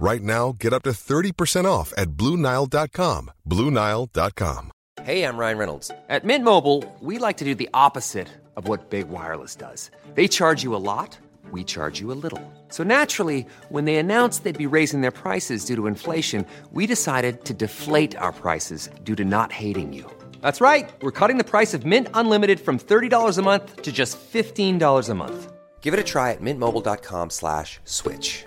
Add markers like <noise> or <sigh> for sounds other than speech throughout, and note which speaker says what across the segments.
Speaker 1: Right now, get up to 30% off at BlueNile.com. BlueNile.com.
Speaker 2: Hey, I'm Ryan Reynolds. At Mint Mobile, we like to do the opposite of what Big Wireless does. They charge you a lot, we charge you a little. So naturally, when they announced they'd be raising their prices due to inflation, we decided to deflate our prices due to not hating you. That's right. We're cutting the price of Mint Unlimited from $30 a month to just $15 a month. Give it a try at mintmobile.com slash switch.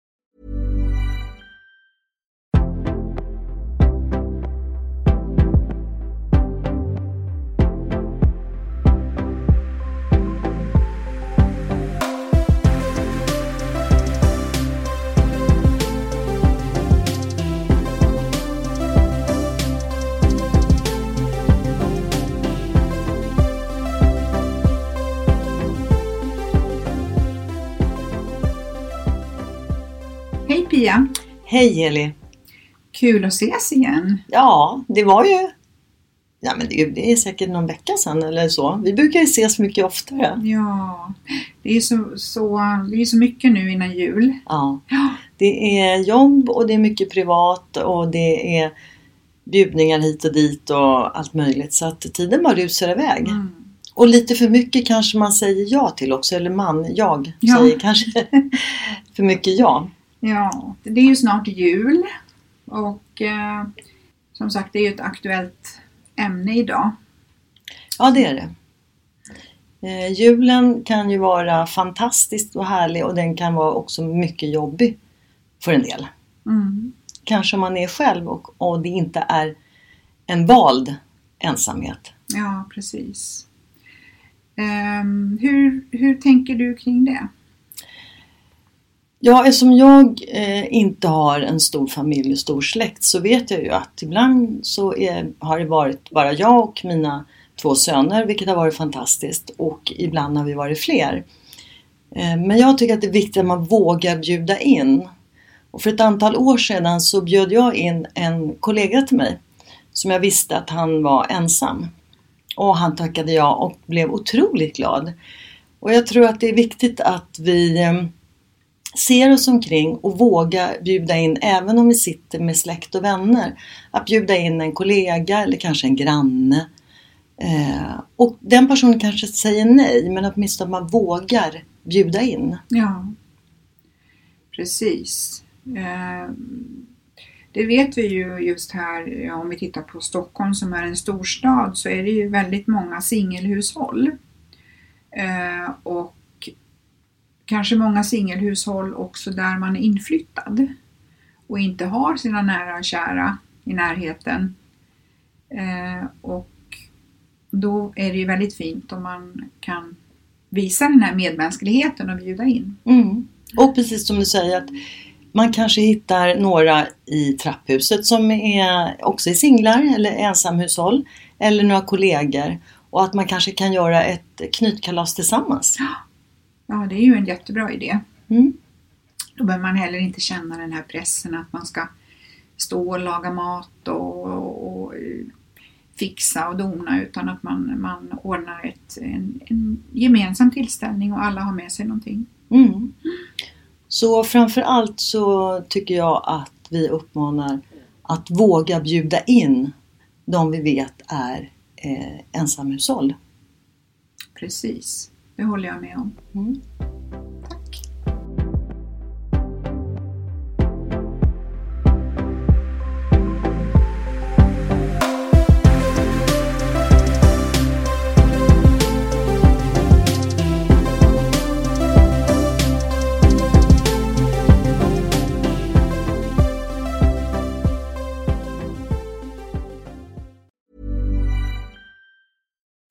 Speaker 3: Hej Pia!
Speaker 4: Hej Eli!
Speaker 3: Kul att ses igen.
Speaker 4: Ja, det var ju... Ja, men det, det är säkert någon vecka sedan eller så. Vi brukar ju ses mycket oftare.
Speaker 3: Ja, det är ju så, så, det är så mycket nu innan jul.
Speaker 4: Ja.
Speaker 3: Ja,
Speaker 4: Det är jobb och det är mycket privat och det är bjudningar hit och dit och allt möjligt. Så att tiden bara rusar iväg.
Speaker 3: mm.
Speaker 4: Och lite för mycket kanske man säger ja till också. Eller man, jag
Speaker 3: Ja.
Speaker 4: säger kanske <laughs> för mycket ja.
Speaker 3: Ja det är ju snart jul. Och eh, som sagt, det är ju ett aktuellt ämne idag.
Speaker 4: Ja, det är det. Eh, julen kan ju vara fantastiskt och härlig och den kan vara också mycket jobbig för en del.
Speaker 3: Mm.
Speaker 4: Kanske man är själv och, och det inte är en vald ensamhet.
Speaker 3: Ja, precis. Ehm, hur, hur tänker du kring det?
Speaker 4: Ja, eftersom jag eh, inte har en stor familj och stor släkt så vet jag ju att ibland så är, har det varit bara jag och mina två söner, vilket har varit fantastiskt. Och ibland har vi varit fler. Eh, men jag tycker att det är viktigt att man vågar bjuda in. Och för ett antal år sedan så bjöd jag in en kollega till mig som jag visste att han var ensam. Och han tackade ja och blev otroligt glad. Och jag tror att det är viktigt att vi eh, ser oss omkring och vågar bjuda in, även om vi sitter med släkt och vänner, att bjuda in en kollega eller kanske en granne. Eh, och den personen kanske säger nej, men åtminstone att man vågar bjuda in.
Speaker 3: Ja, precis. Eh, Det vet vi ju just här, ja, om vi tittar på Stockholm som är en storstad, så är det ju väldigt många singelhushåll. Eh, Och kanske många singelhushåll också där man är inflyttad och inte har sina nära och kära i närheten. Eh, Och då är det ju väldigt fint om man kan visa den här medmänskligheten och bjuda in.
Speaker 4: Mm. Och precis som du säger att man kanske hittar några i trapphuset som är också är singlar eller ensamhushåll eller några kollegor och att man kanske kan göra ett knytkalas tillsammans.
Speaker 3: Ja, det är ju en jättebra idé.
Speaker 4: Mm.
Speaker 3: Då behöver man heller inte känna den här pressen att man ska stå och laga mat och, och, och fixa och dona utan att man, man ordnar ett, en, en gemensam tillställning och alla har med sig någonting.
Speaker 4: Mm. Så framför allt så tycker jag att vi uppmanar att våga bjuda in de vi vet är eh, ensamhushåll.
Speaker 3: Precis, det håller jag med om.
Speaker 4: Mm.